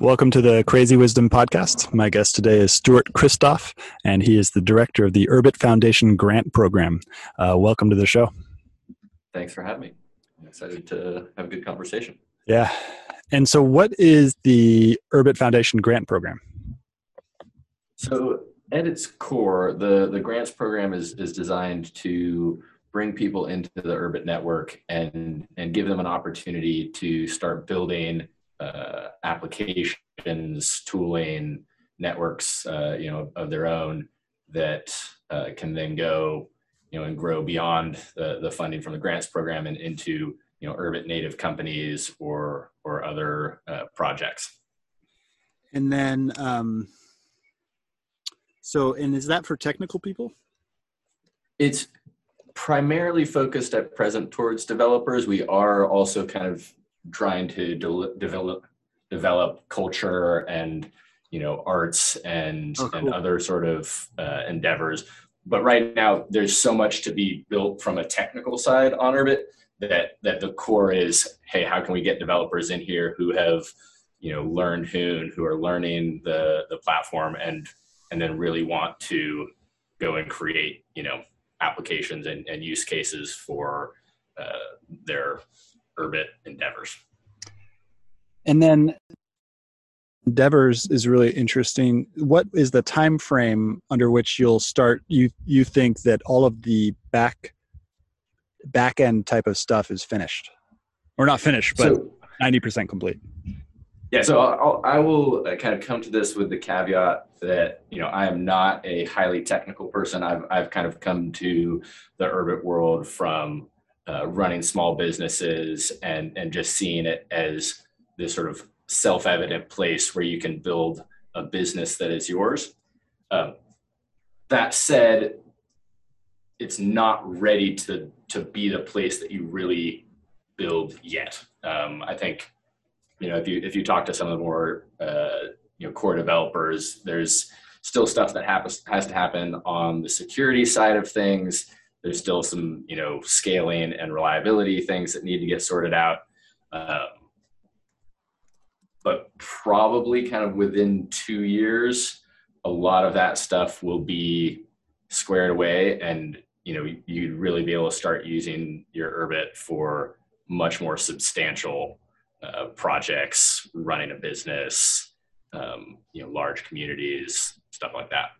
Welcome to the Crazy Wisdom Podcast. My guest today is Stuart Christoff, and he is the director of the Urbit Foundation Grant Program. Uh, welcome to the show. Thanks for having me. I'm excited to have a good conversation. Yeah. And so, what is the Urbit Foundation Grant Program? So, at its core, the, the grants program is, is designed to bring people into the Urbit network and, and give them an opportunity to start building uh, applications, tooling, networks, uh, you know, of their own that uh, can then go, you know, and grow beyond the, the funding from the grants program and into, you know, Urbit native companies or or other uh, projects. And then, um, so, and is that for technical people? It's primarily focused at present towards developers. We are also kind of trying to de- develop develop culture and you know arts and oh, cool. and other sort of uh, endeavors but right now there's so much to be built from a technical side on Urbit that that the core is hey how can we get developers in here who have you know learned Hoon who are learning the the platform and and then really want to go and create you know applications and, and use cases for uh, their Urbit endeavors. And then endeavors is really interesting. What is the time frame under which you'll start? You you think that all of the back back end type of stuff is finished, or not finished, but so, 90% complete. Yeah, so I'll, I will uh, kind of come to this with the caveat that you know I am not a highly technical person. I've I've kind of come to the Urbit world from uh, running small businesses and and just seeing it as this sort of self-evident place where you can build a business that is yours. Um, that said, it's not ready to to be the place that you really build yet. Um, I think you know if you if you talk to some of the more uh, you know core developers, there's still stuff that happens has to happen on the security side of things. There's still some you know scaling and reliability things that need to get sorted out. Um, probably kind of within two years, a lot of that stuff will be squared away and you know you'd really be able to start using your urbit for much more substantial uh, projects running a business um, you know large communities stuff like that.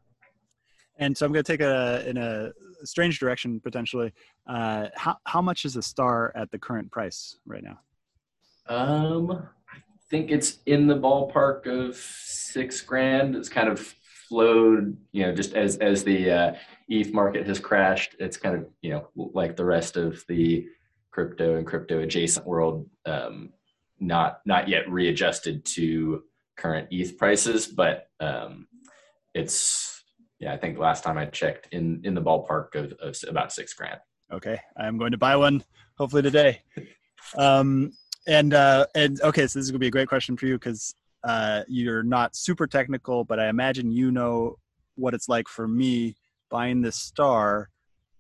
And so i'm going to take a in a strange direction potentially. Uh, how, how much is a star at the current price right now? Um think it's in the ballpark of six grand it's kind of flowed, you know, just as as the uh, ETH market has crashed, it's kind of you know like the rest of the crypto and crypto adjacent world, um, not not yet readjusted to current ETH prices, but um, it's yeah, I think last time I checked in in the ballpark of, of about six grand. Okay, I'm going to buy one hopefully today. Um, and uh, and okay, so this is gonna be a great question for you because uh, you're not super technical, but I imagine you know what it's like for me buying this star.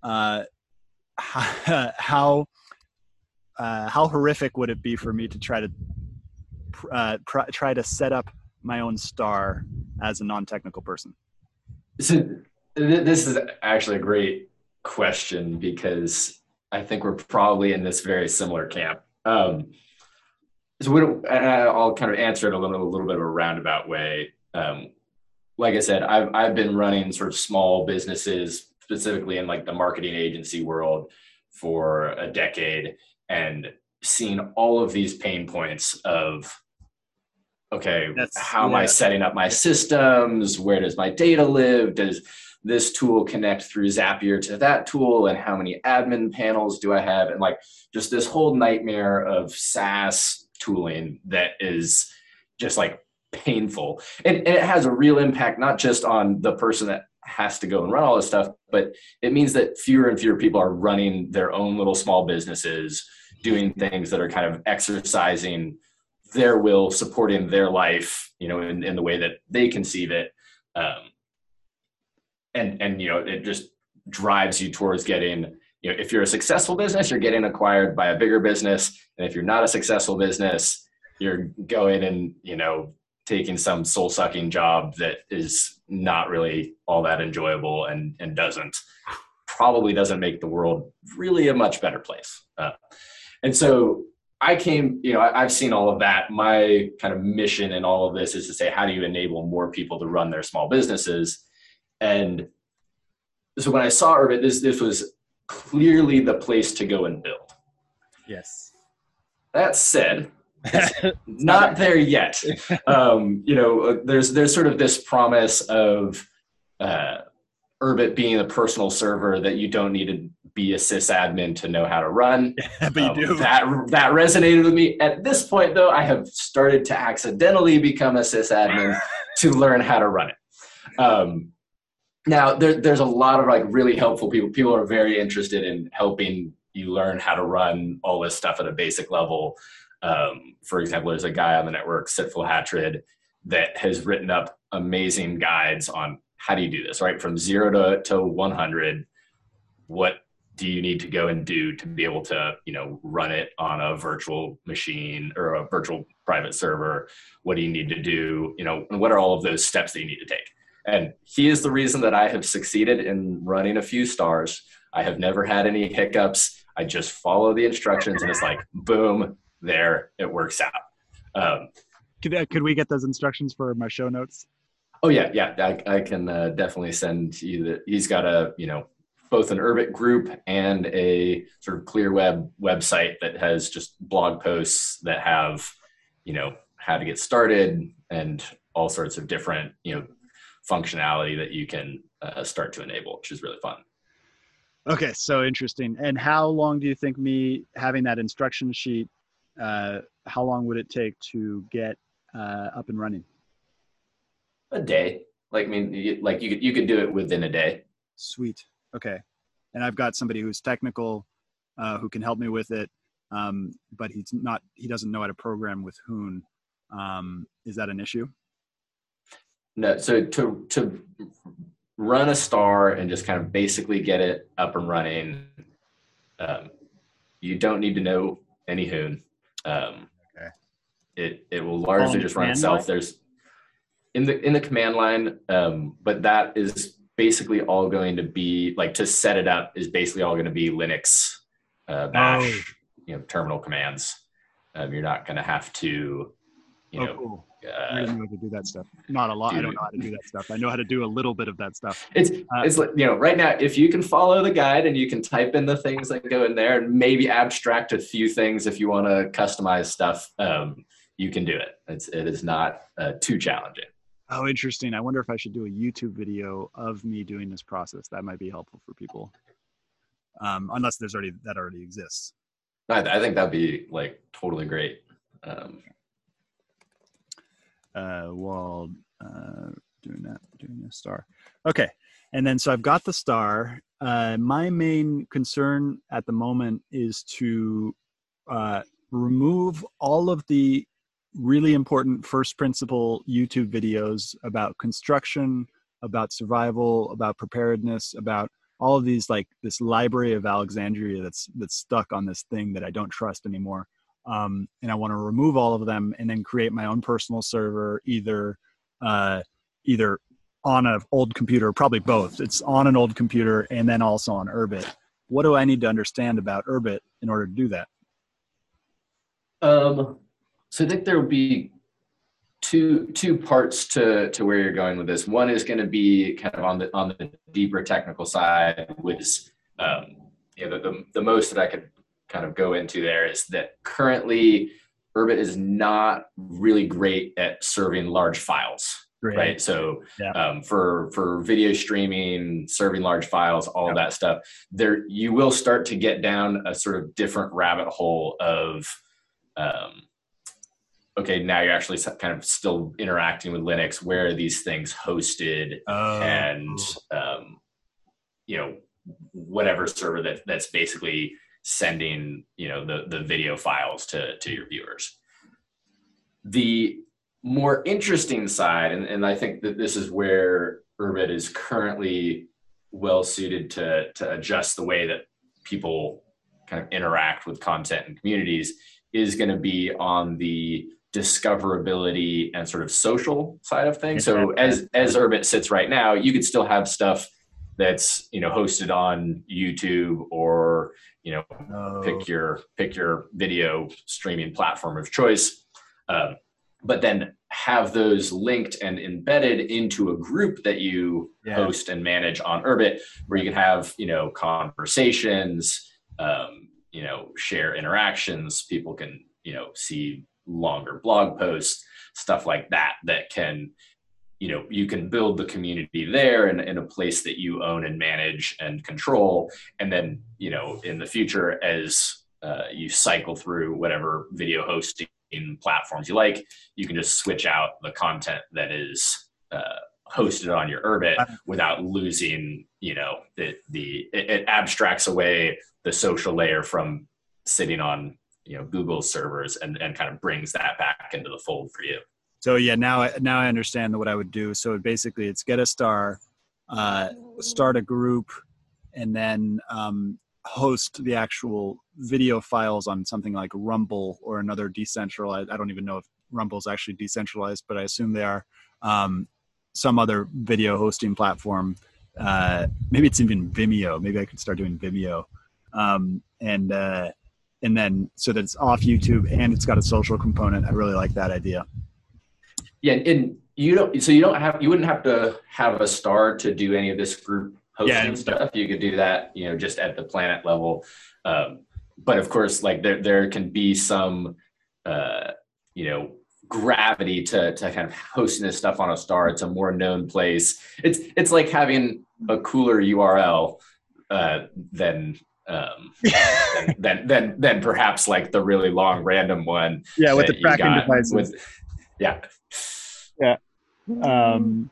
Uh, how uh, how horrific would it be for me to try to uh, pr- try to set up my own star as a non-technical person? So this is actually a great question because I think we're probably in this very similar camp. Um, so we don't, I'll kind of answer it a little, a little bit of a roundabout way. Um, like I said, I've, I've been running sort of small businesses, specifically in like the marketing agency world for a decade and seen all of these pain points of, okay, That's, how am I setting up my systems? Where does my data live? Does this tool connect through Zapier to that tool? And how many admin panels do I have? And like just this whole nightmare of SaaS tooling that is just like painful. And, and, it has a real impact, not just on the person that has to go and run all this stuff, but it means that fewer and fewer people are running their own little small businesses, doing things that are kind of exercising their will, supporting their life, you know, in, in the way that they conceive it. Um, and, and, you know, it just drives you towards getting you know, if you're a successful business, you're getting acquired by a bigger business. And if you're not a successful business, you're going and, you know, taking some soul sucking job that is not really all that enjoyable and, and doesn't probably doesn't make the world really a much better place. Uh, and so I came, you know, I, have seen all of that. My kind of mission in all of this is to say, how do you enable more people to run their small businesses? And so when I saw Urbit, this this was clearly the place to go and build. Yes. That said, not there yet. Um, you know, uh, there's there's sort of this promise of uh, Urbit being a personal server that you don't need to be a sysadmin to know how to run. Yeah, but um, you do. That that resonated with me. At this point, though, I have started to accidentally become a sysadmin to learn how to run it. Um, now there, there's a lot of like really helpful people. People are very interested in helping you learn how to run all this stuff at a basic level. Um, for example there's a guy on the network Sitful Hatred that has written up amazing guides on how do you do this right? From zero to, to 100 what do you need to go and do to be able to you know run it on a virtual machine or a virtual private server? What do you need to do? You know what are all of those steps that you need to take and he is the reason that I have succeeded in running a few stars. I have never had any hiccups. I just follow the instructions and it's like, boom, there, it works out. Um, could, uh, could we get those instructions for my show notes? Oh yeah, yeah. I, I can uh, definitely send you the, he's got a, you know, both an Urbit group and a sort of clear web website that has just blog posts that have, you know, how to get started and all sorts of different, you know, functionality that you can uh, start to enable, which is really fun. Okay, so interesting. And how long do you think me having that instruction sheet? Uh, how long would it take to get uh, up and running? A day. Like I mean, you, like you could you could do it within a day. Sweet. Okay. And I've got somebody who's technical, uh, who can help me with it, um, but he's not. He doesn't know how to program with Hoon. Um, is that an issue? No. So to to run a star and just kind of basically get it up and running, um, you don't need to know any Hoon. Um, okay. It it will largely just run itself. Line? There's in the in the command line, um, but that is basically all going to be like to set it up is basically all going to be Linux, uh, Bash, oh. you know, terminal commands. Um, you're not going to have to, you oh, know. Cool. Uh, I don't know how to do that stuff. Not a lot. I don't know how to do that stuff. I know how to do a little bit of that stuff. It's uh, it's like you know right now if you can follow the guide and you can type in the things that go in there and maybe abstract a few things if you want to customize stuff, um, you can do it. It's it is not uh, too challenging. Oh, interesting. I wonder if I should do a YouTube video of me doing this process. That might be helpful for people. Um, unless there's already that already exists. I, I think that'd be like totally great. Um, uh, while uh, doing that, doing a star. Okay, and then so I've got the star. Uh, my main concern at the moment is to uh, remove all of the really important first principle YouTube videos about construction, about survival, about preparedness, about all of these like this library of Alexandria that's that's stuck on this thing that I don't trust anymore. Um, and I want to remove all of them and then create my own personal server, either uh, either on an old computer, probably both. It's on an old computer and then also on Urbit. What do I need to understand about Urbit in order to do that? Um, so I think there will be two two parts to to where you're going with this. One is going to be kind of on the on the deeper technical side, which um, you know the, the, the most that I could kind of go into there is that currently Urbit is not really great at serving large files. Great. Right. So yeah. um, for for video streaming, serving large files, all yeah. that stuff, there you will start to get down a sort of different rabbit hole of um, okay, now you're actually kind of still interacting with Linux. Where are these things hosted? Oh. And um, you know, whatever server that that's basically sending you know the the video files to to your viewers. The more interesting side, and, and I think that this is where Urbit is currently well suited to to adjust the way that people kind of interact with content and communities is going to be on the discoverability and sort of social side of things. So mm-hmm. as as Urbit sits right now, you could still have stuff that's you know hosted on YouTube or you know oh. pick your pick your video streaming platform of choice, um, but then have those linked and embedded into a group that you yeah. host and manage on Urbit, where you can have you know conversations, um, you know share interactions. People can you know see longer blog posts, stuff like that, that can, you know, you can build the community there in, in a place that you own and manage and control. And then, you know, in the future, as uh, you cycle through whatever video hosting platforms you like, you can just switch out the content that is uh, hosted on your Urbit without losing, you know, the, the it, it abstracts away the social layer from sitting on you know Google's servers and and kind of brings that back into the fold for you. So yeah, now I, now I understand what I would do. So basically, it's get a star, uh, start a group, and then um, host the actual video files on something like Rumble or another decentralized. I don't even know if Rumble is actually decentralized, but I assume they are. Um, some other video hosting platform. Uh, maybe it's even Vimeo. Maybe I could start doing Vimeo. Um, and uh, and then so that it's off YouTube and it's got a social component. I really like that idea. Yeah, and you don't so you don't have you wouldn't have to have a star to do any of this group hosting yeah. stuff. You could do that, you know, just at the planet level. Um, but of course, like there there can be some, uh, you know, gravity to to kind of hosting this stuff on a star. It's a more known place. It's it's like having a cooler URL uh, than um, than, than, than perhaps like the really long random one. Yeah, with the tracking devices. With, yeah. Yeah. Um,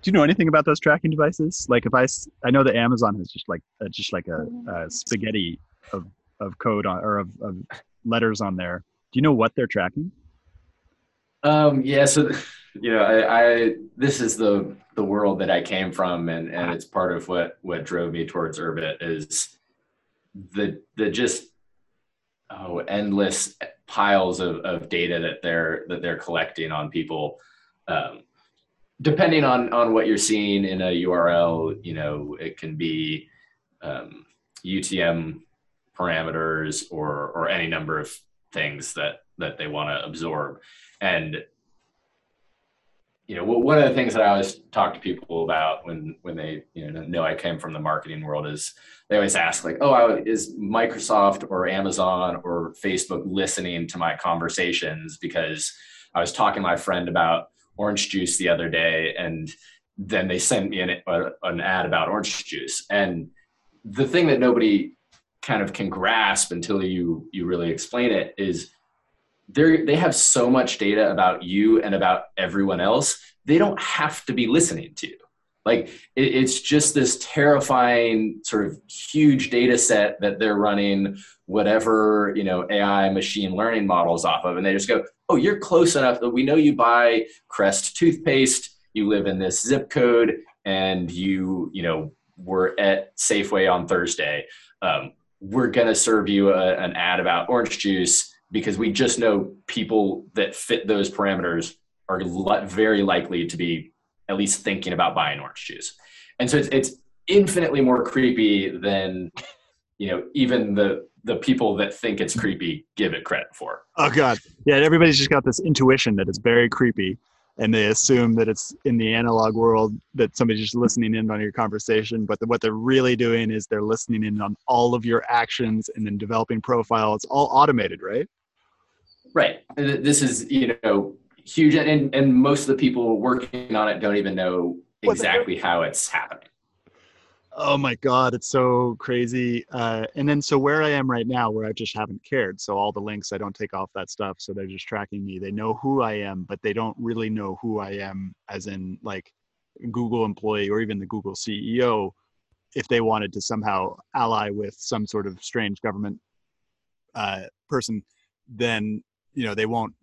do you know anything about those tracking devices? Like, if I, I know that Amazon has just like uh, just like a, a, spaghetti of of code on or of, of letters on there. Do you know what they're tracking? Um, yeah, so you know, I, I, this is the the world that I came from, and and it's part of what what drove me towards Urbit is the the just oh endless piles of, of data that they're that they're collecting on people. Um, depending on on what you're seeing in a URL, you know, it can be um, UTM parameters or or any number of things that that they want to absorb. And you know, one of the things that I always talk to people about when when they you know know I came from the marketing world is they always ask like, oh, is Microsoft or Amazon or Facebook listening to my conversations? Because I was talking to my friend about orange juice the other day, and then they sent me an, an ad about orange juice. And the thing that nobody kind of can grasp until you you really explain it is they they have so much data about you and about everyone else they don't have to be listening to you. Like it, it's just this terrifying sort of huge data set that they're running whatever you know ai machine learning models off of and they just go oh you're close enough that we know you buy crest toothpaste you live in this zip code and you you know were at safeway on thursday. Um, we're going to serve you a, an ad about orange juice because we just know people that fit those parameters are li- very likely to be at least thinking about buying orange juice. And so it's, it's infinitely more creepy than, you know, even the, the people that think it's creepy give it credit for. Oh God. Yeah. Everybody's just got this intuition that it's very creepy and they assume that it's in the analog world that somebody's just listening in on your conversation but the, what they're really doing is they're listening in on all of your actions and then developing profile it's all automated right right. This is you know huge and and most of the people working on it don't even know exactly how it's happening. Oh my god it's so crazy. Uh, and then so where i am right now where i just haven't cared so all the links i don't take off that stuff so they're just tracking me. They know who i am but they don't really know who i am as in like google employee or even the google ceo if they wanted to somehow ally with some sort of strange government uh, person then you know they won't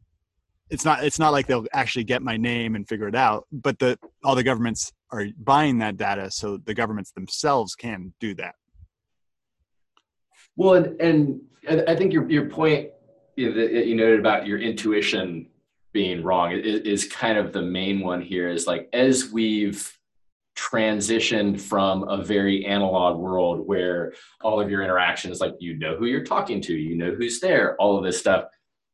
it's not it's not like they'll actually get my name and figure it out but the all the governments are buying that data so the governments themselves can do that. Well and, and i think your, your point you, know, that you noted about your intuition being wrong is, is kind of the main one here is like as we've transitioned from a very analog world where all of your interactions like you know who you're talking to you know who's there all of this stuff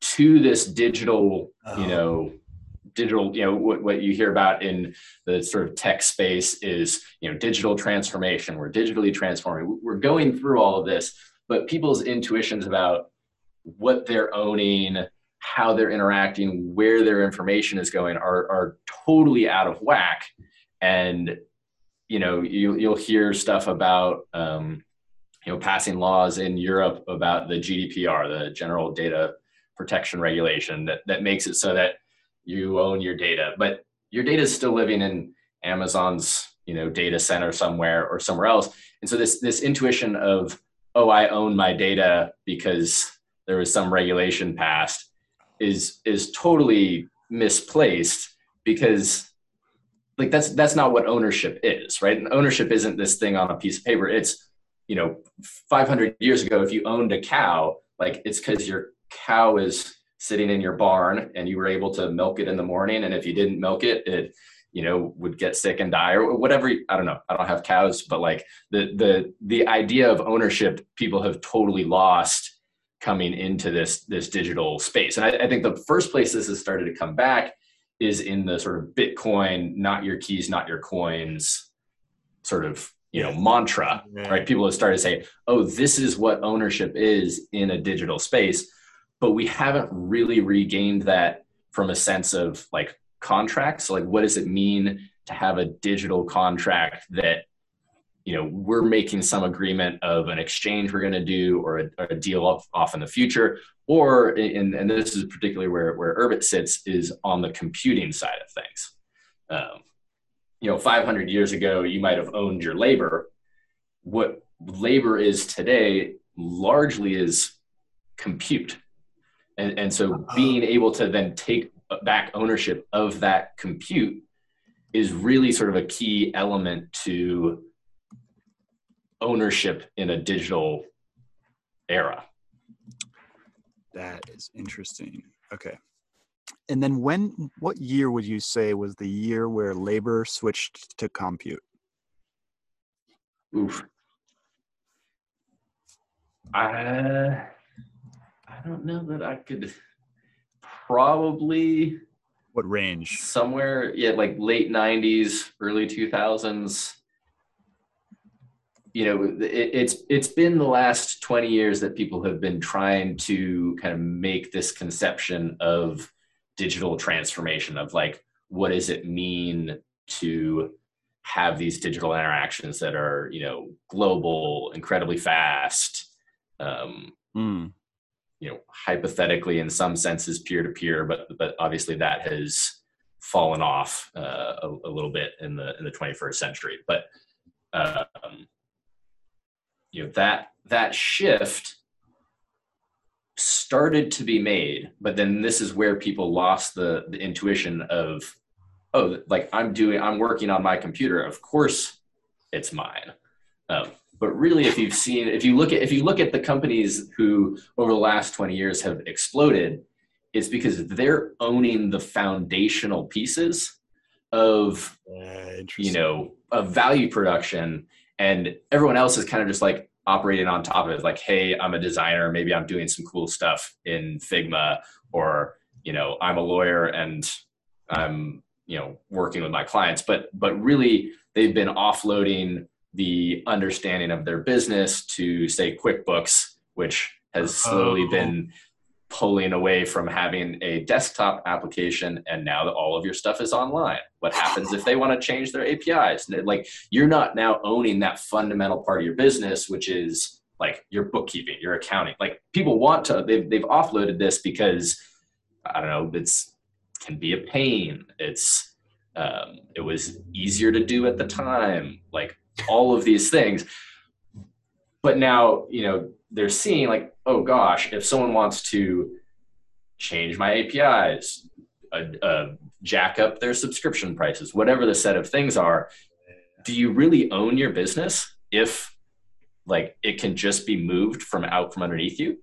to this digital, oh. you know, digital, you know, what, what you hear about in the sort of tech space is, you know, digital transformation. We're digitally transforming. We're going through all of this, but people's intuitions about what they're owning, how they're interacting, where their information is going are, are totally out of whack. And, you know, you, you'll hear stuff about, um, you know, passing laws in Europe about the GDPR, the General Data protection regulation that, that makes it so that you own your data, but your data is still living in Amazon's you know data center somewhere or somewhere else. And so this this intuition of oh I own my data because there was some regulation passed is is totally misplaced because like that's that's not what ownership is right? And ownership isn't this thing on a piece of paper. It's you know 500 years ago if you owned a cow like it's because your cow is sitting in your barn and you were able to milk it in the morning. And if you didn't milk it it you know would get sick and die or whatever. I don't know. I don't have cows but like the the the idea of ownership people have totally lost coming into this this digital space. And I, I think the first place this has started to come back is in the sort of bitcoin not your keys not your coins sort of you know mantra right? People have started to say oh this is what ownership is in a digital space but we haven't really regained that from a sense of like contracts. Like what does it mean to have a digital contract that you know we're making some agreement of an exchange we're going to do or a, or a deal off, off in the future? Or in, and this is particularly where where urbit sits is on the computing side of things. Um, you know 500 years ago you might have owned your labor. What labor is today largely is compute and, and so being able to then take back ownership of that compute is really sort of a key element to ownership in a digital era That is interesting. Okay. And then when what year would you say was the year where labor switched to compute? Oof. I don't know that I could probably What range? somewhere yeah like late 90s early 2000s you know it, it's it's been the last 20 years that people have been trying to kind of make this conception of digital transformation of like what does it mean to have these digital interactions that are you know global incredibly fast um, Hmm. You know hypothetically in some senses peer to peer but but obviously that has fallen off uh, a, a little bit in the in the 21st century. But um, you know that that shift started to be made but then this is where people lost the the intuition of oh like i'm doing i'm working on my computer. Of course it's mine. Um, but really if you've seen if you look at if you look at the companies who over the last 20 years have exploded it's because they're owning the foundational pieces of Uh, you know of value production. And everyone else is kind of just like operating on top of it. Like hey i'm a designer. Maybe i'm doing some cool stuff in figma or you know i'm a lawyer and i'm you know working with my clients. But but really they've been offloading the understanding of their business to say quickbooks which has slowly Oh. been pulling away from having a desktop application and now that all of your stuff is online. What happens if they want to change their apis like you're not now owning that fundamental part of your business which is like your bookkeeping your accounting. Like people want to they've, they've offloaded this because i don't know it's can be a pain. It's um, it was easier to do at the time. Like all of these things but now you know they're seeing like oh gosh if someone wants to change my apis uh, uh, jack up their subscription prices whatever the set of things are do you really own your business if like it can just be moved from out from underneath you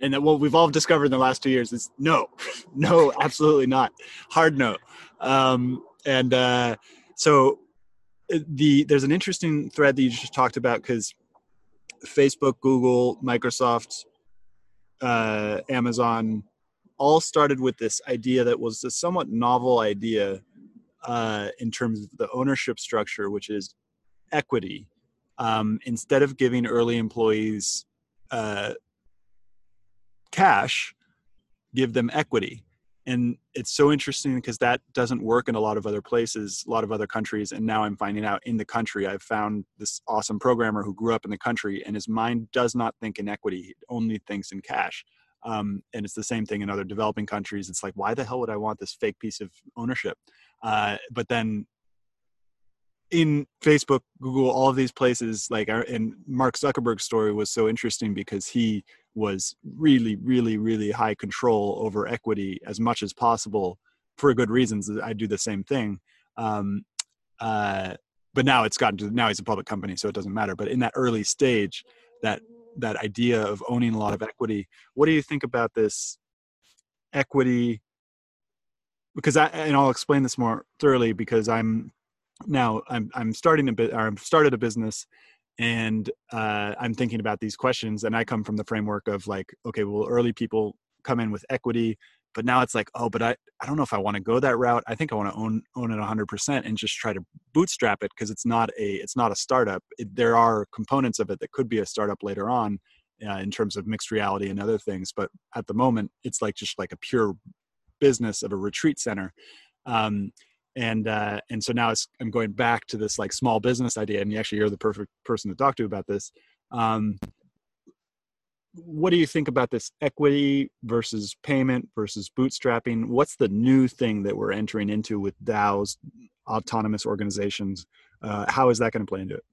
and that what we've all discovered in the last two years is no, no, absolutely not. Hard no. Um, and uh, so the there's an interesting thread that you just talked about because Facebook, Google, Microsoft, uh, Amazon all started with this idea that was a somewhat novel idea uh, in terms of the ownership structure, which is equity. Um, instead of giving early employees uh, cash, give them equity. And it's so interesting because that doesn't work in a lot of other places, a lot of other countries. And now I'm finding out in the country, I've found this awesome programmer who grew up in the country and his mind does not think in equity, he only thinks in cash. Um, and it's the same thing in other developing countries. It's like, why the hell would I want this fake piece of ownership? Uh, but then in Facebook, Google, all of these places, like, our, and Mark Zuckerberg's story was so interesting because he was really, really, really high control over equity as much as possible for good reasons. I do the same thing. Um, uh, but now it's gotten to now he's a public company, so it doesn't matter. But in that early stage, that that idea of owning a lot of equity, what do you think about this equity? Because I and I'll explain this more thoroughly because I'm now I'm I'm starting a bit or I've started a business and uh, I'm thinking about these questions and I come from the framework of like okay well early people come in with equity but now it's like oh but i i don't know if i want to go that route. I think i want to own own it 100% and just try to bootstrap it because it's not a it's not a startup. It, there are components of it that could be a startup later on uh, in terms of mixed reality and other things but at the moment it's like just like a pure business of a retreat center. Um, and uh, and so now i'm going back to this like small business idea and you actually you're the perfect person to talk to about this um, what do you think about this equity versus payment versus bootstrapping? What's the new thing that we're entering into with DAOs, autonomous organizations? Uh, how is that going to play into it?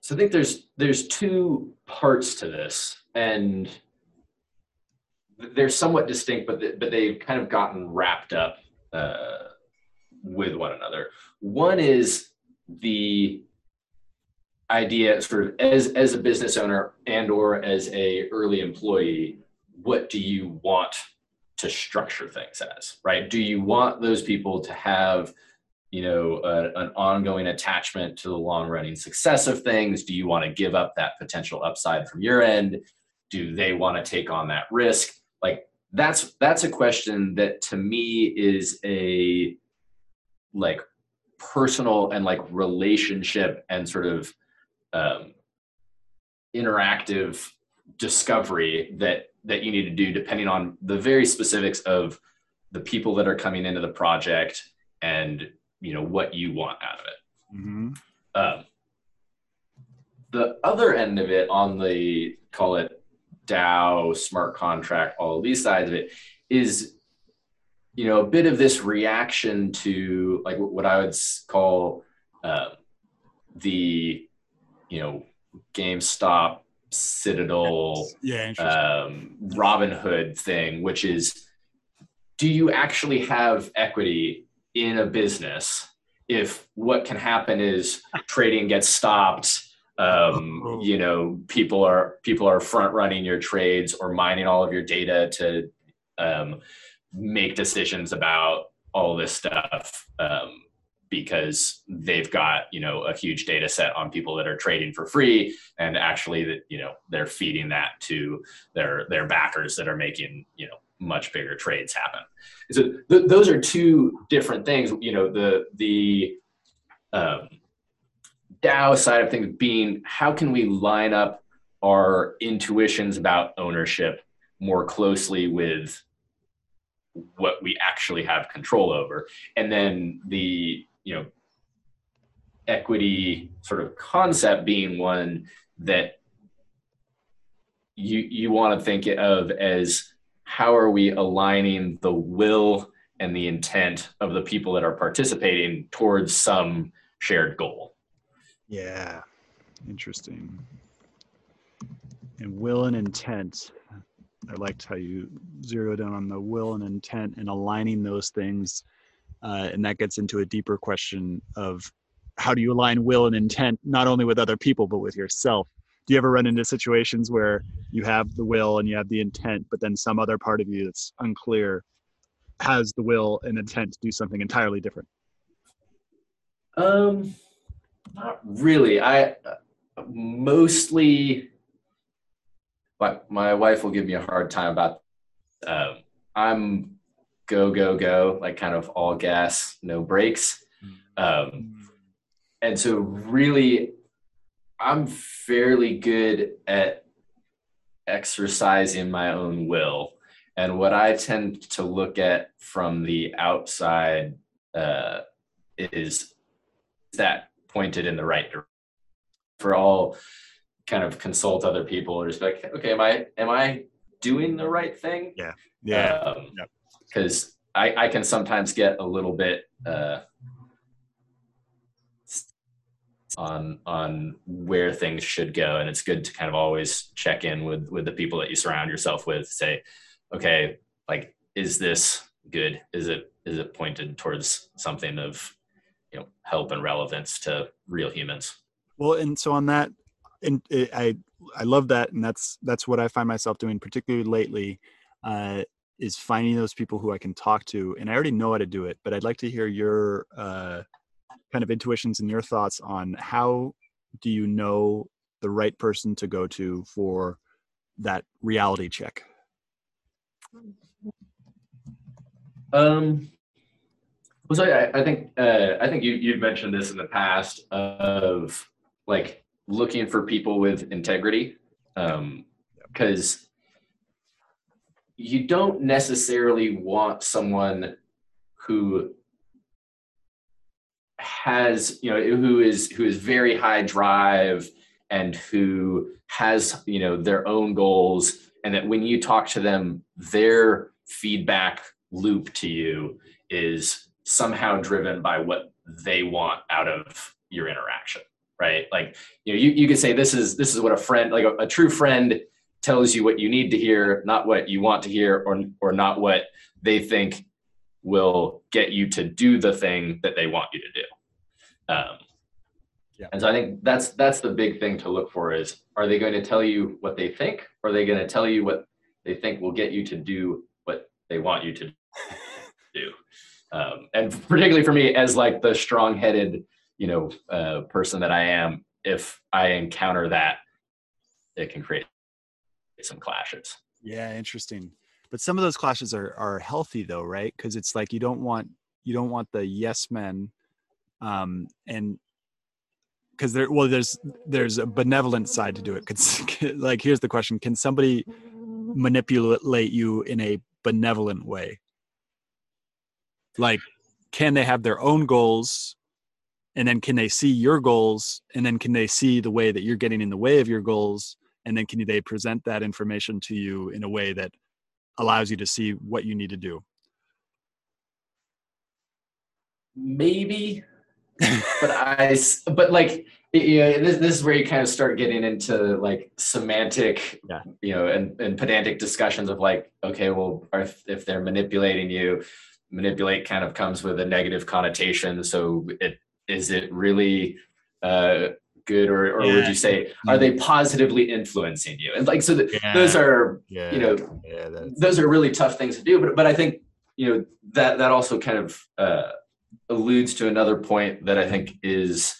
So I think there's there's two parts to this, and they're somewhat distinct, but but they've kind of gotten wrapped up uh, with one another. One is the idea sort of as as a business owner and or as a early employee what do you want to structure things as right? Do you want those people to have you know a, an ongoing attachment to the long running success of things? Do you want to give up that potential upside from your end? Do they want to take on that risk? Like that's that's a question that to me is a like personal and like relationship and sort of um, interactive discovery that that you need to do depending on the very specifics of the people that are coming into the project and you know what you want out of it mm-hmm. um, the other end of it on the call it dao smart contract all of these sides of it is you know a bit of this reaction to like what i would call uh, the you know GameStop, Citadel, yeah, um, Robinhood thing, which is do you actually have equity in a business if what can happen is trading gets stopped um, oh. you know people are people are front running your trades or mining all of your data to um, make decisions about all this stuff um, because they've got you know a huge data set on people that are trading for free and actually that you know they're feeding that to their their backers that are making you know much bigger trades happen. So th- those are two different things you know the the um, dao side of things being how can we line up our intuitions about ownership more closely with what we actually have control over. And then the you know equity sort of concept being one that you you want to think of as how are we aligning the will and the intent of the people that are participating towards some shared goal. Yeah interesting. And will and intent i liked how you zeroed in on the will and intent and aligning those things uh, and that gets into a deeper question of how do you align will and intent not only with other people but with yourself? Do you ever run into situations where you have the will and you have the intent but then some other part of you that's unclear has the will and intent to do something entirely different? Um not really. I mostly my, my wife will give me a hard time about um, i'm go go go like kind of all gas no brakes. Um, and so really i'm fairly good at exercising my own will. And what i tend to look at from the outside uh, is that pointed in the right direction for all kind of consult other people or just like okay am i am i doing the right thing yeah yeah um, because I, I can sometimes get a little bit uh, on on where things should go, and it's good to kind of always check in with with the people that you surround yourself with. Say, okay, like is this good? Is it is it pointed towards something of you know help and relevance to real humans? Well, and so on that, and I I love that, and that's that's what I find myself doing, particularly lately. Uh, is finding those people who I can talk to. And I already know how to do it, but I'd like to hear your uh, kind of intuitions and your thoughts on how do you know the right person to go to for that reality check? Um, well, so I, I think uh, I think you you've mentioned this in the past of like looking for people with integrity, because um, you don't necessarily want someone who has you know who is who is very high drive and who has you know their own goals and that when you talk to them their feedback loop to you is somehow driven by what they want out of your interaction right? Like you know you, you could say this is this is what a friend like a, a true friend tells you what you need to hear not what you want to hear or or not what they think will get you to do the thing that they want you to do. Um, yeah. And so I think that's that's the big thing to look for is are they going to tell you what they think or are they going to tell you what they think will get you to do what they want you to do? Um, and particularly for me as like the strong-headed you know uh, person that i am if i encounter that it can create some clashes. Yeah interesting. But some of those clashes are are healthy though right? Because it's like you don't want you don't want the yes men um, and because there well there's there's a benevolent side to do it. Like here's the question. Can somebody manipulate you in a benevolent way? Like can they have their own goals and then can they see your goals and then can they see the way that you're getting in the way of your goals and then can they present that information to you in a way that allows you to see what you need to do maybe but I, but like, you know, this, this is where you kind of start getting into like semantic, yeah. you know, and, and pedantic discussions of like, okay, well, if, if they're manipulating you, manipulate kind of comes with a negative connotation. So it, is it really, uh, good or, or yeah. would you say are they positively influencing you and like so the, yeah. those are yeah. you know those are really tough things to do but but i think you know that that also kind of uh alludes to another point that I think is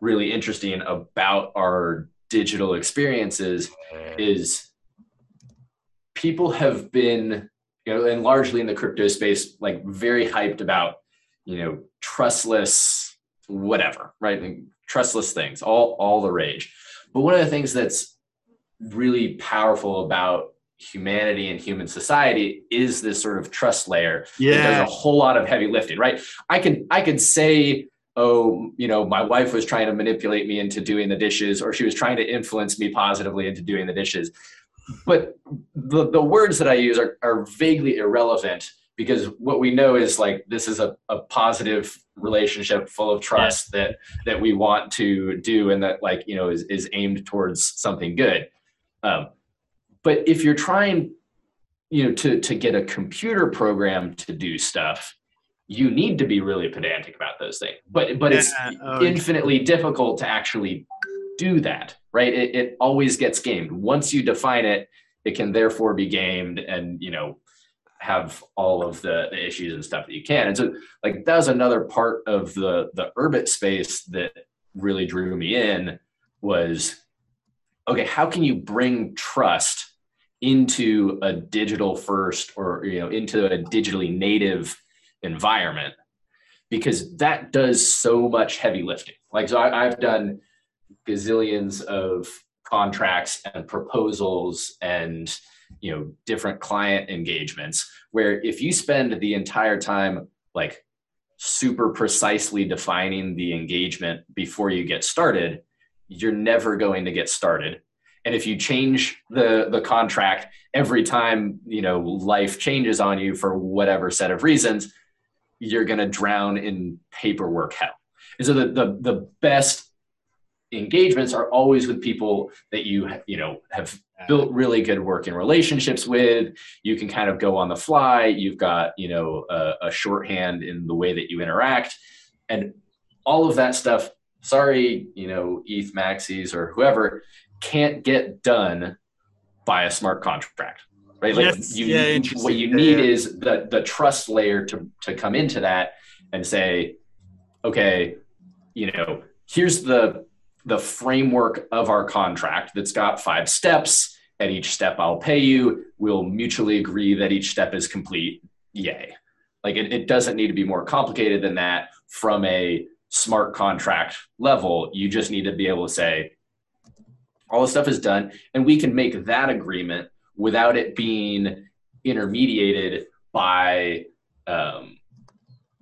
really interesting about our digital experiences is people have been you know and largely in the crypto space like very hyped about you know trustless whatever right? Trustless things all all the rage. But one of the things that's really powerful about humanity and human society is this sort of trust layer yeah there's a whole lot of heavy lifting right? I can i could say oh you know my wife was trying to manipulate me into doing the dishes or she was trying to influence me positively into doing the dishes. But the, the words that i use are, are vaguely irrelevant because what we know is like this is a, a positive relationship full of trust yeah. that that we want to do and that like you know is, is aimed towards something good um, but if you're trying, you know, to to get a computer program to do stuff, you need to be really pedantic about those things. But but it's oh, infinitely difficult to actually do that, right? It, it always gets gamed. Once you define it, it can therefore be gamed, and you know have all of the, the issues and stuff that you can. And so like that was another part of the the Urbit space that really drew me in was okay, how can you bring trust into a digital first or you know into a digitally native environment because that does so much heavy lifting like so I, i've done gazillions of contracts and proposals and you know different client engagements where if you spend the entire time like super precisely defining the engagement before you get started you're never going to get started. And if you change the the contract every time you know life changes on you for whatever set of reasons you're going to drown in paperwork hell. And so the, the the best engagements are always with people that you you know have built really good working relationships with. You can kind of go on the fly. You've got you know a, a shorthand in the way that you interact. And all of that stuff sorry you know eth maxis or whoever can't get done by a smart contract right? Like yes. you yeah, what you need yeah. is the the trust layer to to come into that and say okay you know here's the the framework of our contract that's got five steps at each step i'll pay you we'll mutually agree that each step is complete yay Like it, it doesn't need to be more complicated than that from a smart contract level. You just need to be able to say, all the stuff is done, and we can make that agreement without it being intermediated by, um,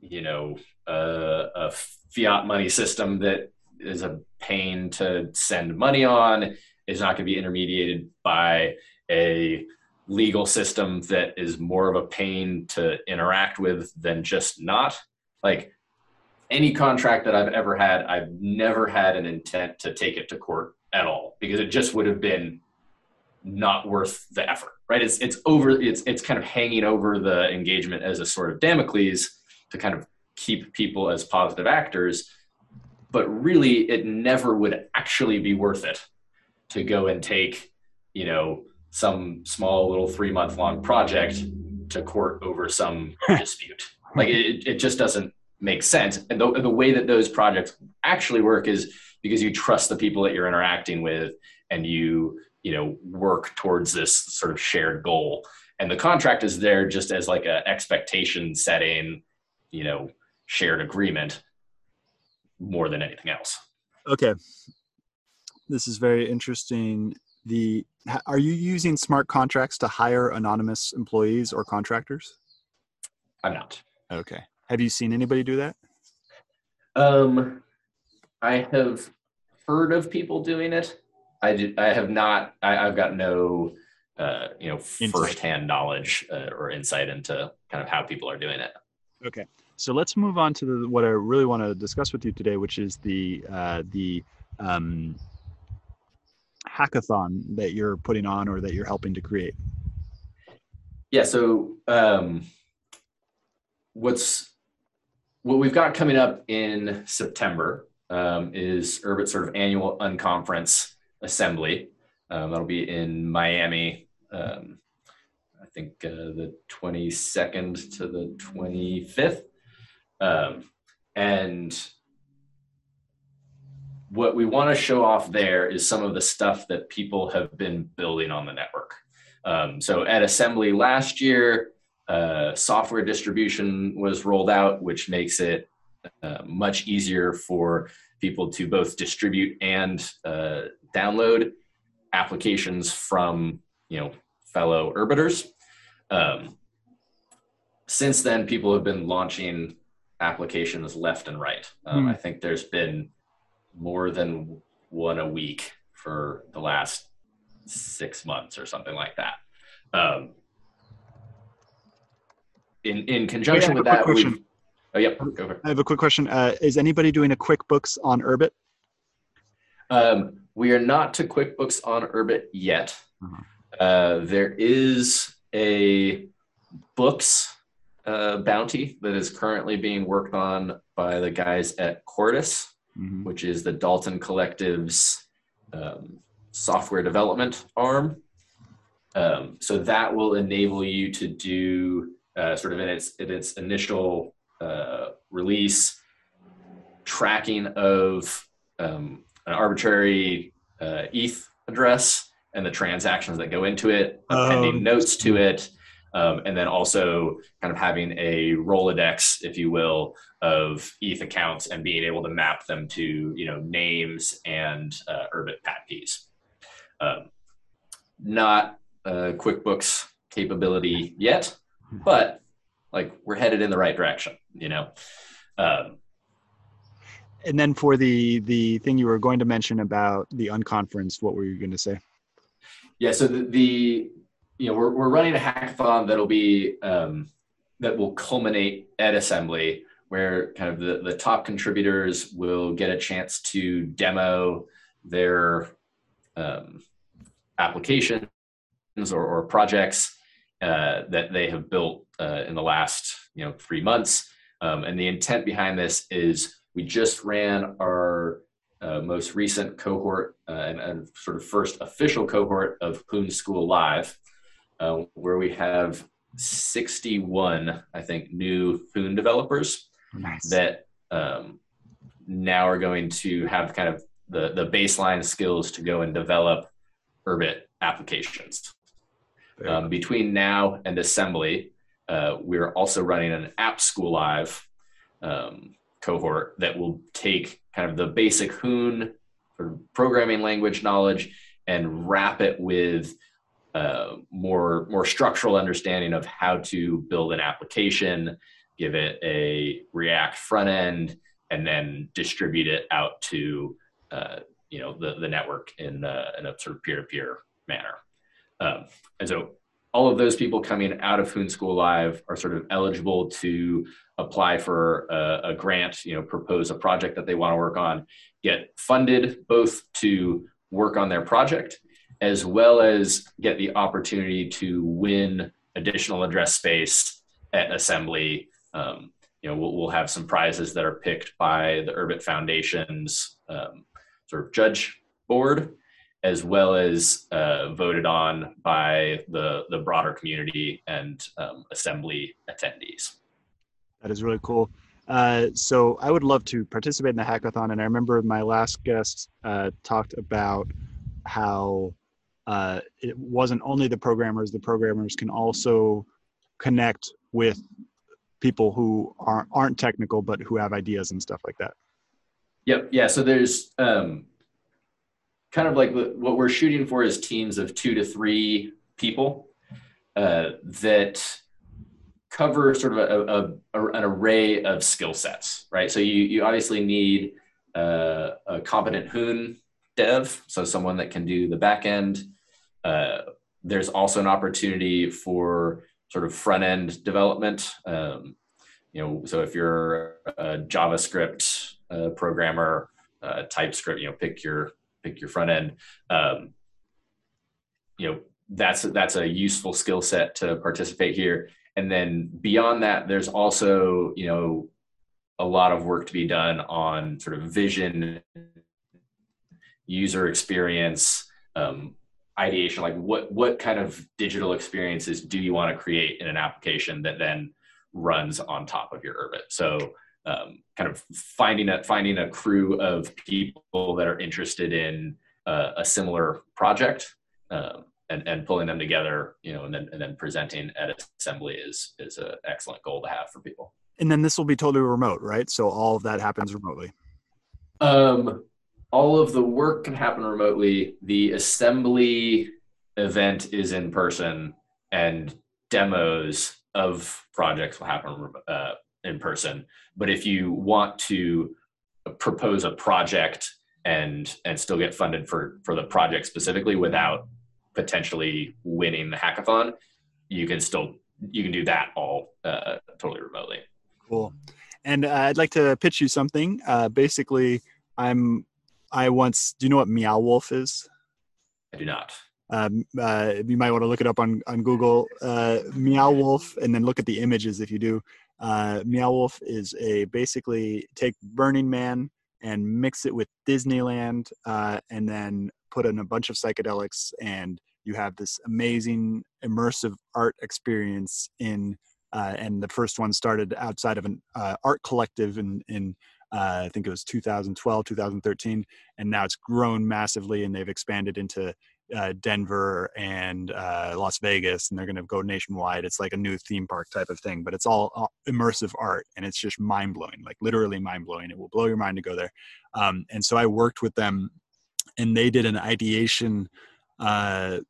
you know, a fiat money system that is a pain to send money on. Is not going to be intermediated by a legal system that is more of a pain to interact with than just not. Like any contract that I've ever had, I've never had an intent to take it to court at all because it just would have been not worth the effort, right? It's it's over. It's it's kind of hanging over the engagement as a sort of Damocles to kind of keep people as positive actors, but really, it never would actually be worth it to go and take, you know, some small little three month long project to court over some dispute. Like it, it just doesn't make sense. And the, the way that those projects actually work is because you trust the people that you're interacting with and you, you know, work towards this sort of shared goal. And the contract is there just as like a expectation setting, you know, shared agreement more than anything else. Okay. This is very interesting. The are you using smart contracts to hire anonymous employees or contractors? I'm not. Okay. Have you seen anybody do that? Um, I have heard of people doing it. I did, I have not. I, have got no, uh, you know, insight. firsthand knowledge uh, or insight into kind of how people are doing it. Okay, so let's move on to the, what I really want to discuss with you today, which is the uh, the um, hackathon that you're putting on or that you're helping to create. Yeah. So um, what's what we've got coming up in September um, is Urbit sort of annual unconference assembly. Um, that'll be in Miami. Um, I think uh, the 22nd to the 25th. Um, and what we want to show off there is some of the stuff that people have been building on the network. Um, so at assembly last year, uh, software distribution was rolled out, which makes it uh, much easier for people to both distribute and uh, download applications from you know fellow Urbiters. Um, since then, people have been launching applications left and right. Um, mm. I think there's been more than one a week for the last six months or something like that. Um, in in conjunction with that, we Oh, yep. Go for. I have a quick question. Uh, is anybody doing a QuickBooks on Urbit? Um, we are not to QuickBooks on Urbit yet. Uh-huh. Uh, there is a books uh, bounty that is currently being worked on by the guys at Quartus, mm-hmm. which is the Dalten Collective's um, software development arm. Um, so that will enable you to do uh, sort of in its in its initial uh, release tracking of um, an arbitrary uh, ETH address and the transactions that go into it, appending um, notes to it, um, and then also kind of having a Rolodex, if you will, of ETH accounts and being able to map them to you know names and uh, Urbit pat keys. Um, not a QuickBooks capability yet, but like we're headed in the right direction you know? Um, and then for the the thing you were going to mention about the unconference what were you going to say? Yeah so the, the you know we're, we're running a hackathon that'll be um, that will culminate at assembly where kind of the, the top contributors will get a chance to demo their um, applications or, or projects uh, that they have built uh, in the last you know three months. Um, and the intent behind this is we just ran our uh, most recent cohort uh, and, and, sort of first official cohort of Hoon School Live, uh, where we have 61, I think, new Hoon developers nice. that um, now are going to have kind of the, the baseline skills to go and develop Urbit applications. Um, between now and assembly, uh, we're also running an app school live um, cohort that will take kind of the basic Hoon programming language knowledge and wrap it with uh, more more structural understanding of how to build an application, give it a React front end, and then distribute it out to uh, you know the the network in uh, in a sort of peer to peer manner. Um, and so all of those people coming out of Hoon School Live are sort of eligible to apply for a, a, grant, you know, propose a project that they want to work on, get funded both to work on their project as well as get the opportunity to win additional address space at assembly. Um, you know, we'll, we'll, have some prizes that are picked by the Urbit Foundation's um, sort of judge board as well as uh, voted on by the, the broader community and um, assembly attendees. That is really cool. Uh, so I would love to participate in the hackathon. And I remember my last guest uh, talked about how uh, it wasn't only the programmers, the programmers can also connect with people who aren't, aren't technical, but who have ideas and stuff like that. Yep. Yeah. So there's um, kind of like what we're shooting for is teams of two to three people uh, that cover sort of a, a, a, an array of skill sets, right? So you, you obviously need uh, a competent Hoon dev, so someone that can do the back end. Uh, there's also an opportunity for sort of front end development. Um, you know, so if you're a JavaScript uh, programmer, uh, TypeScript, you know, pick your pick your front end. Um, you know, that's that's a useful skill set to participate here. And then beyond that, there's also you know a lot of work to be done on sort of vision, user experience, um, ideation. Like what what kind of digital experiences do you want to create in an application that then runs on top of your Urbit? So um, kind of finding a finding a crew of people that are interested in uh, a similar project um, and, and pulling them together, you know, and then and then presenting at assembly is is an excellent goal to have for people. And then this will be totally remote, right? So all of that happens remotely. Um, all of the work can happen remotely. The assembly event is in person, and demos of projects will happen uh, in person. But if you want to propose a project and and still get funded for for the project specifically without potentially winning the hackathon, you can still you can do that all uh, totally remotely. Cool. And uh, I'd like to pitch you something. Uh, basically, I'm I once. Do you know what Meow Wolf is? I do not. Um, uh, you might want to look it up on on Google. Uh, Meow Wolf, and then look at the images if you do. Uh, Meow Wolf is a basically take Burning Man and mix it with Disneyland, uh, and then put in a bunch of psychedelics, and you have this amazing immersive art experience in. Uh, and the first one started outside of an uh, art collective in in uh, I think it was 2012, 2013, and now it's grown massively, and they've expanded into uh, Denver and uh, Las Vegas, and they're going to go nationwide. It's like a new theme park type of thing, but it's all immersive art, and it's just mind blowing, like literally mind blowing. It will blow your mind to go there. Um, and so I worked with them, and they did an ideation uh,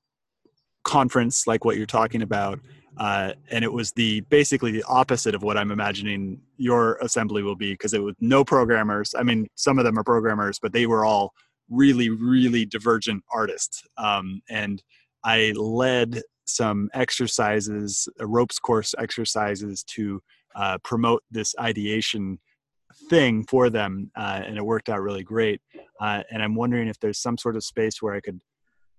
conference, like what you're talking about. Uh, and it was the basically the opposite of what I'm imagining your assembly will be because it was no programmers. I mean, some of them are programmers, but they were all really, really divergent artists. Um, and I led some exercises, ropes course exercises to uh, promote this ideation thing for them, uh, and it worked out really great. Uh, and I'm wondering if there's some sort of space where I could,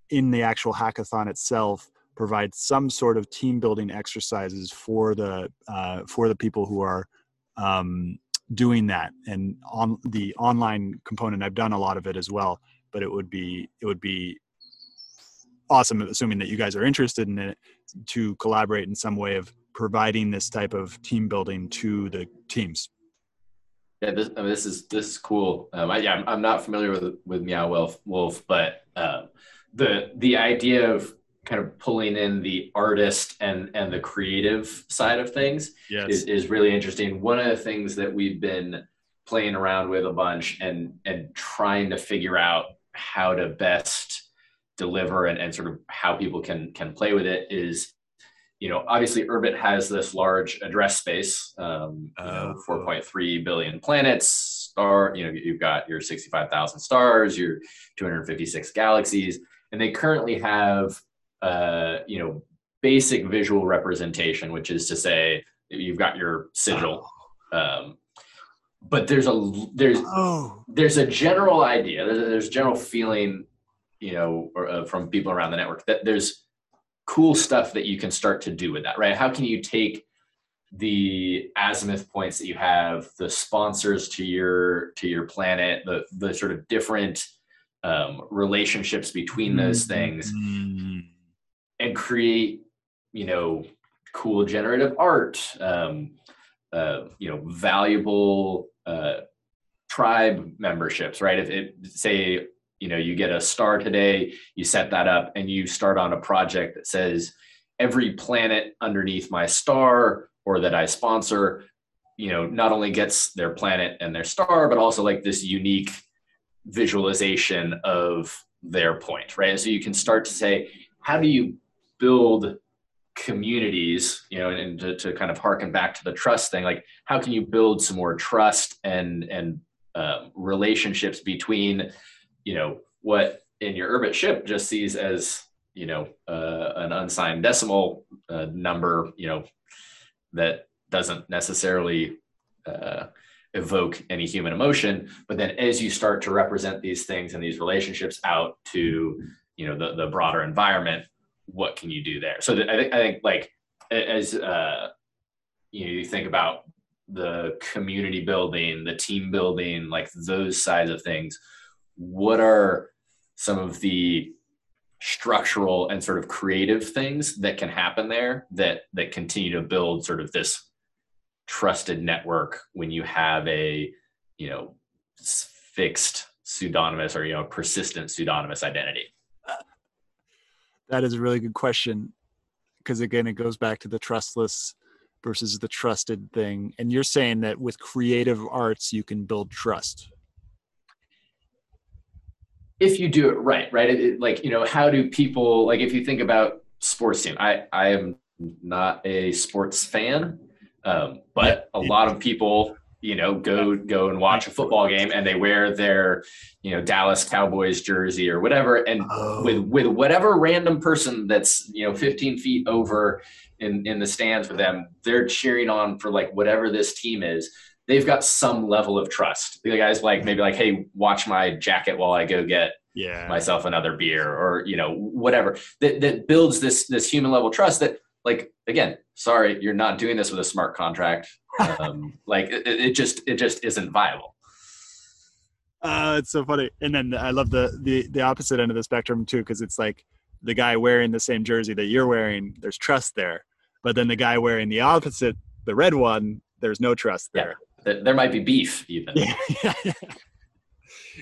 in the actual hackathon itself, provide some sort of team building exercises for the uh, for the people who are um, doing that. And on the online component i've done a lot of it as well but it would be it would be awesome assuming that you guys are interested in it to collaborate in some way of providing this type of team building to the teams. Yeah this, I mean, this is this is cool. Um, I, yeah, I'm, I'm not familiar with with meow wolf wolf but uh, the the idea of kind of pulling in the artist and and the creative side of things yes. is, is really interesting. One of the things that we've been playing around with a bunch and and trying to figure out how to best deliver and, and sort of how people can can play with it is you know obviously urbit has this large address space um, you know Oh. 4.3 billion planets star you know you've got your 65000 stars your 256 galaxies and they currently have uh, you know basic visual representation which is to say you've got your sigil um, but there's a there's Oh, there's a general idea there's there's general feeling you know or, uh, from people around the network that there's cool stuff that you can start to do with that right how can you take the azimuth points that you have the sponsors to your to your planet the the sort of different um, relationships between those things Mm. And create you know cool generative art um, uh, you know valuable uh, tribe memberships right? If it say you know you get a star today you set that up and you start on a project that says every planet underneath my star or that i sponsor you know not only gets their planet and their star but also like this unique visualization of their point right? So you can start to say how do you build communities you know and to, to kind of harken back to the trust thing like how can you build some more trust and and um, relationships between you know what in your urbit ship just sees as you know uh, an unsigned decimal uh, number you know that doesn't necessarily uh, evoke any human emotion. But then as you start to represent these things and these relationships out to you know the, the broader environment what can you do there? So th- I, think, I think like as uh, you know you think about the community building the team building like those sides of things what are some of the structural and sort of creative things that can happen there that that continue to build sort of this trusted network when you have a you know fixed pseudonymous or you know persistent pseudonymous identity That is a really good question because again, it goes back to the trustless versus the trusted thing. And you're saying that with creative arts, you can build trust. if you do it right right it, it- like you know how do people like if you think about sports team i i am not a sports fan um, but a lot of people you know go go and watch a football game and they wear their you know dallas cowboys jersey or whatever. And Oh. with with whatever random person that's you know 15 feet over in in the stands with them they're cheering on for like whatever this team is. They've got some level of trust. The guys like maybe like hey watch my jacket while i go get Yeah. myself another beer or you know whatever. That, that builds this this human level trust that like again sorry you're not doing this with a smart contract um, like it, it just it just isn't viable Uh, it's so funny. And then I love the the the opposite end of the spectrum too, because it's like the guy wearing the same jersey that you're wearing, there's trust there. But then the guy wearing the opposite, the red one, there's no trust there. There- there might be beef even Yeah.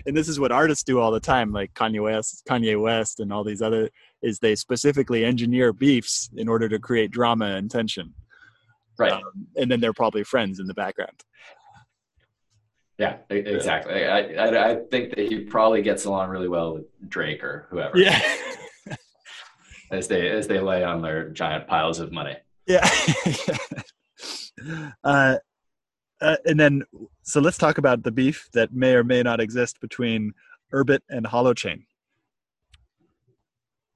and this is what artists do all the time, like Kanye West, Kanye West, and all these other. Is they specifically engineer beefs in order to create drama and tension, right. Um, and then they're probably friends in the background. yeah exactly. I, I i think that he probably gets along really well with drake or whoever. Yeah, as they as they lay on their giant piles of money. Yeah. uh, uh, and then, so let's talk about the beef that may or may not exist between Urbit and Holochain.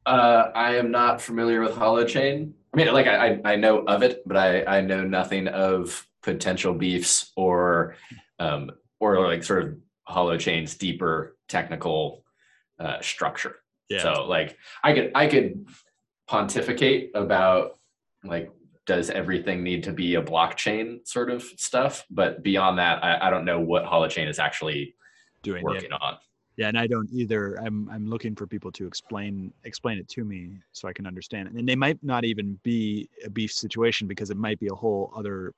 Uh, I am not familiar with Holochain. I mean, like I, I know of it, but I, I know nothing of potential beefs or, um, or like sort of Holochain's deeper technical uh, structure. So like I could I could pontificate about like does everything need to be a blockchain sort of stuff, but beyond that, I, I don't know what Holochain is actually doing working on. Yeah, and I don't either. I'm I'm looking for people to explain explain it to me so I can understand it. And they might not even be a beef situation because it might be a whole other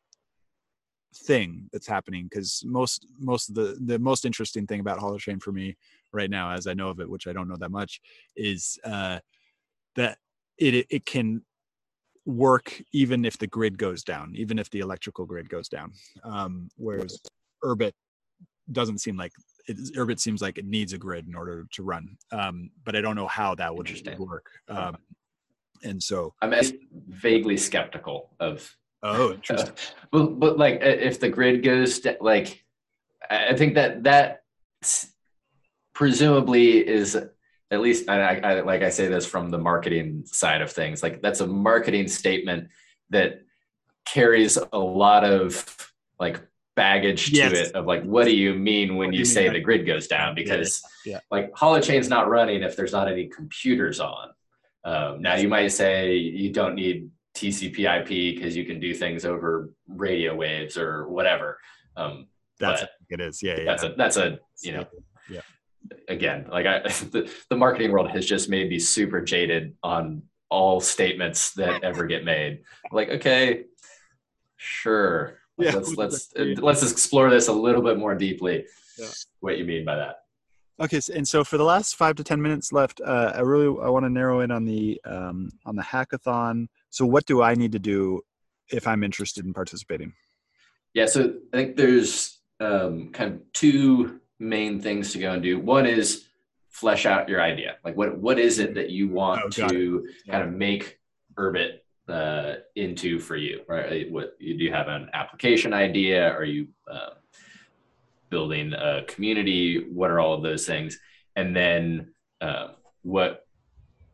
thing that's happening. Because most most of the the most interesting thing about Holochain for me right now, as I know of it, which I don't know that much, is uh, that it it can work even if the grid goes down, even if the electrical grid goes down. Um, whereas Urbit doesn't seem like it, Urbit seems like it needs a grid in order to run. Um, but I don't know how that would just work. Um, and so I'm vaguely skeptical of. Oh, interesting. Uh, but, but like if the grid goes to, like, I think that that presumably is at least I, I, like I say this from the marketing side of things. Like that's a marketing statement that carries a lot of like baggage to it of like what do you mean when you, you, say the grid goes down because yeah. Yeah. like holochain's not running if there's not any computers on um, now you might say you don't need tcp ip because you can do things over radio waves or whatever um, that's it is yeah, yeah that's a that's a you know yeah again, like I, the, the marketing world has just made me super jaded on all statements that ever get made. Like, okay, sure. Yeah. Let's let's let's explore this a little bit more deeply. Yeah. What you mean by that? Okay, and so for the last five to ten minutes left, uh, I really I want to narrow in on the um, on the hackathon. So, what do I need to do if I'm interested in participating? Yeah, so I think there's um, kind of two main things to go and do. One is flesh out your idea. Like what what is it that you want oh, to kind of make Urbit uh, into for you? Right? What do you have an application idea? Are you uh, building a community? What are all of those things? And then uh, what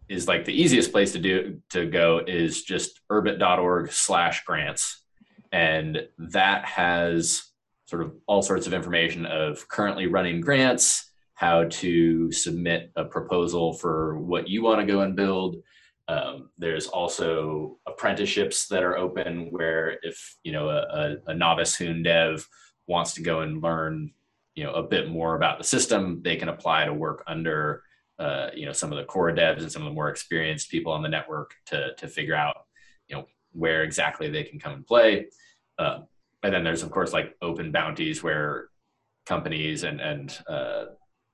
is like the easiest place to do to go is just urbit.org slash grants and that has sort of all sorts of information of currently running grants, how to submit a proposal for what you want to go and build. Um, there's also apprenticeships that are open where if you know a, a, a novice Hoon dev wants to go and learn you know a bit more about the system, they can apply to work under uh, you know some of the core devs and some of the more experienced people on the network to to figure out you know where exactly they can come and play. Uh, and then there's of course like open bounties where companies and and uh,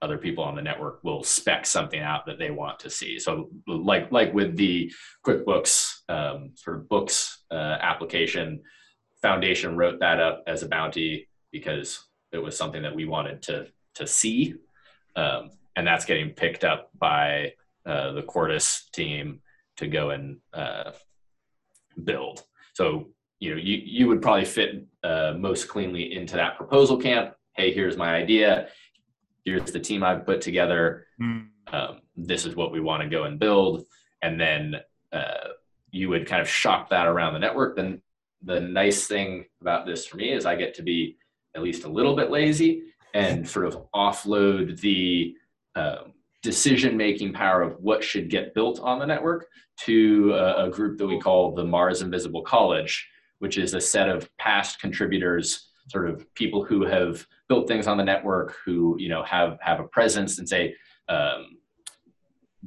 other people on the network will spec something out that they want to see. So like like with the QuickBooks um, sort of books uh, application, Foundation wrote that up as a bounty because it was something that we wanted to to see, um, and that's getting picked up by uh, the Quartus team to go and uh, build. So you know you, you would probably fit uh, most cleanly into that proposal camp hey here's my idea here's the team i've put together. Mm. um, this is what we want to go and build. And then uh, you would kind of shop that around the network. Then the nice thing about this for me is i get to be at least a little bit lazy and sort of offload the um, decision making power of what should get built on the network to a, a, group that we call the Mars Invisible College, which is a set of past contributors, sort of people who have built things on the network, who you know have have a presence and say um,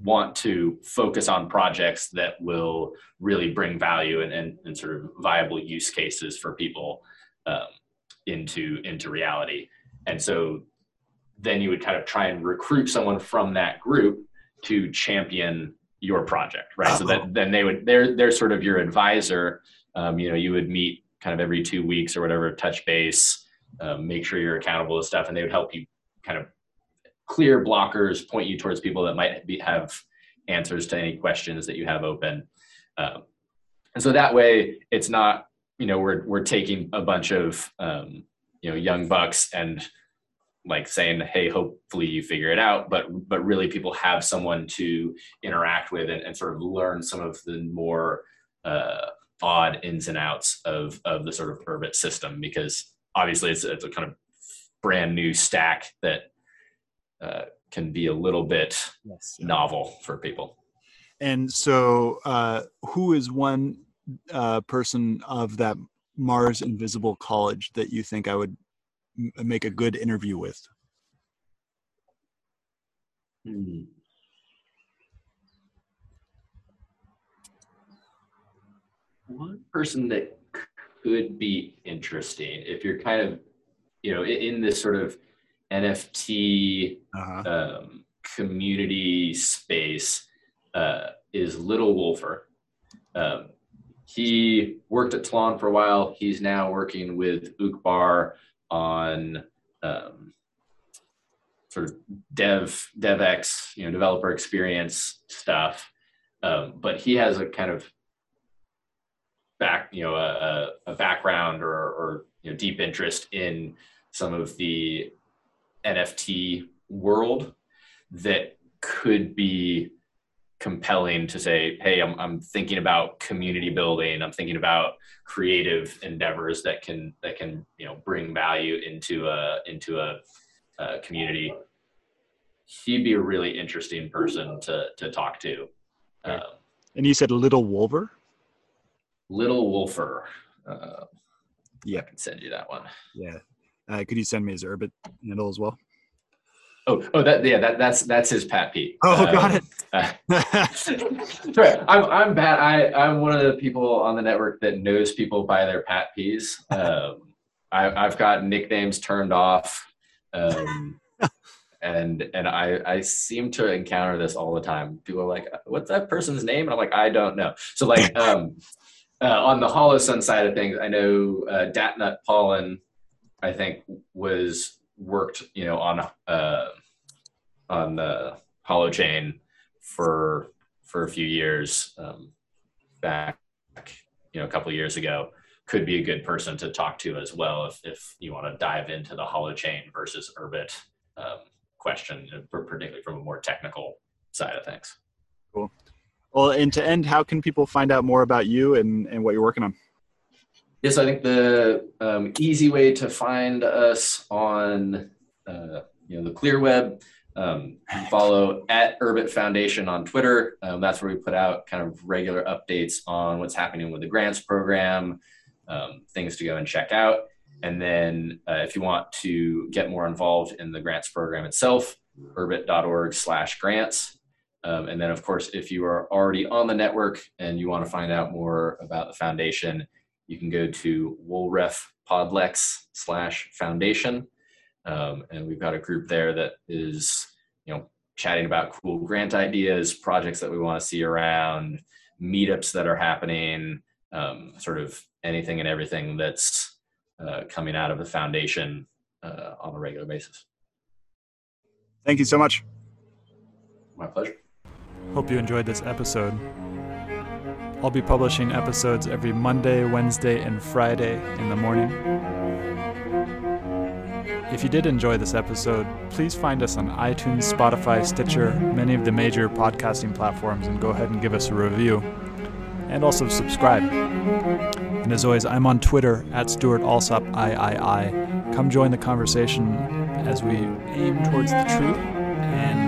want to focus on projects that will really bring value and, and, and sort of viable use cases for people um, into into reality. And so then you would kind of try and recruit someone from that group to champion your project, right? Uh-oh. So that then they would they're they're sort of your advisor um, you know, you would meet kind of every two weeks or whatever, touch base, um, make sure you're accountable to stuff, and they would help you kind of clear blockers, point you towards people that might be, have answers to any questions that you have open. Um, and so that way, it's not you know we're we're taking a bunch of um, you know young bucks and like saying hey hopefully you figure it out but but really people have someone to interact with and, and sort of learn some of the more uh, odd ins and outs of of the sort of Urbit system because obviously it's, it's a kind of brand new stack that uh, can be a little bit yes, novel for people. And so, uh, who is one uh, person of that Mars Invisible College that you think I would m- make a good interview with? Hmm. one person that could be interesting if you're kind of you know in, this sort of nft uh-huh. um, community space uh, is Little Wolfer. Um, he worked at Tlon for a while. He's now working with Uqbar on um, sort of dev, DevX, you know, developer experience stuff. Um, but he has a kind of back, you know, a, a background or, or you know, deep interest in some of the NFT world that could be compelling to say, hey, I'm, I'm thinking about community building. I'm thinking about creative endeavors that can that can you know bring value into a into a, a community. He'd be a really interesting person to to talk to. Um, and you said Little Wolver. Little Wolfer. Uh, yeah, I can send you that one. Yeah. Uh, could you send me his Urbit handle as well? Oh, oh, that yeah, that that's that's his Pat P. Oh, um, got it. Uh, sorry, I'm I'm bad. I I'm one of the people on the network that knows people by their Pat P's. Um, I, I've got nicknames turned off, um, and and I I seem to encounter this all the time. People are like, "What's that person's name?" And I'm like, "I don't know." So like, um, uh, on the Holosun side of things, I know uh, Datnut Pollen, I think was worked, you know, on uh, on the Holochain for for a few years um, back, you know, a couple years ago, could be a good person to talk to as well if if you want to dive into the Holochain versus Urbit um, question, particularly from a more technical side of things. Cool. Well, and to end, how can people find out more about you and, and what you're working on? Yes, I think the um, easy way to find us on uh, you know the clear web. Um, follow at Urbit Foundation on Twitter. Um, that's where we put out kind of regular updates on what's happening with the grants program, um, things to go and check out. And then uh, if you want to get more involved in the grants program itself, urbit.org slash grants. Um, and then, of course, if you are already on the network and you want to find out more about the foundation, you can go to wolref podlex slash foundation. Um, and we've got a group there that is, you know, chatting about cool grant ideas, projects that we want to see around, meetups that are happening, um, sort of anything and everything that's uh, coming out of the foundation uh, on a regular basis. Thank you so much. My pleasure. Hope you enjoyed this episode. I'll be publishing episodes every Monday, Wednesday, and Friday in the morning. If you did enjoy this episode, please find us on iTunes, Spotify, Stitcher, many of the major podcasting platforms, and go ahead and give us a review. And also subscribe. And as always, I'm on Twitter at Stewart Alsop III. Come join the conversation as we aim towards the truth. And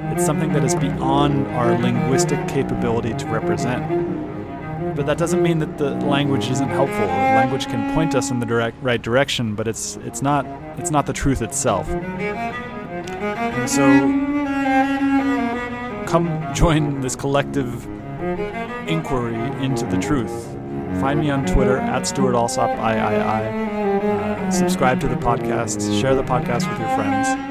it's something that is beyond our linguistic capability to represent. But that doesn't mean that the language isn't helpful. Language can point us in the direct right direction, but it's it's not it's not the truth itself. And so come join this collective inquiry into the truth. Find me on Twitter at Stewart Alsop III. Uh, subscribe to the podcast. Share the podcast with your friends.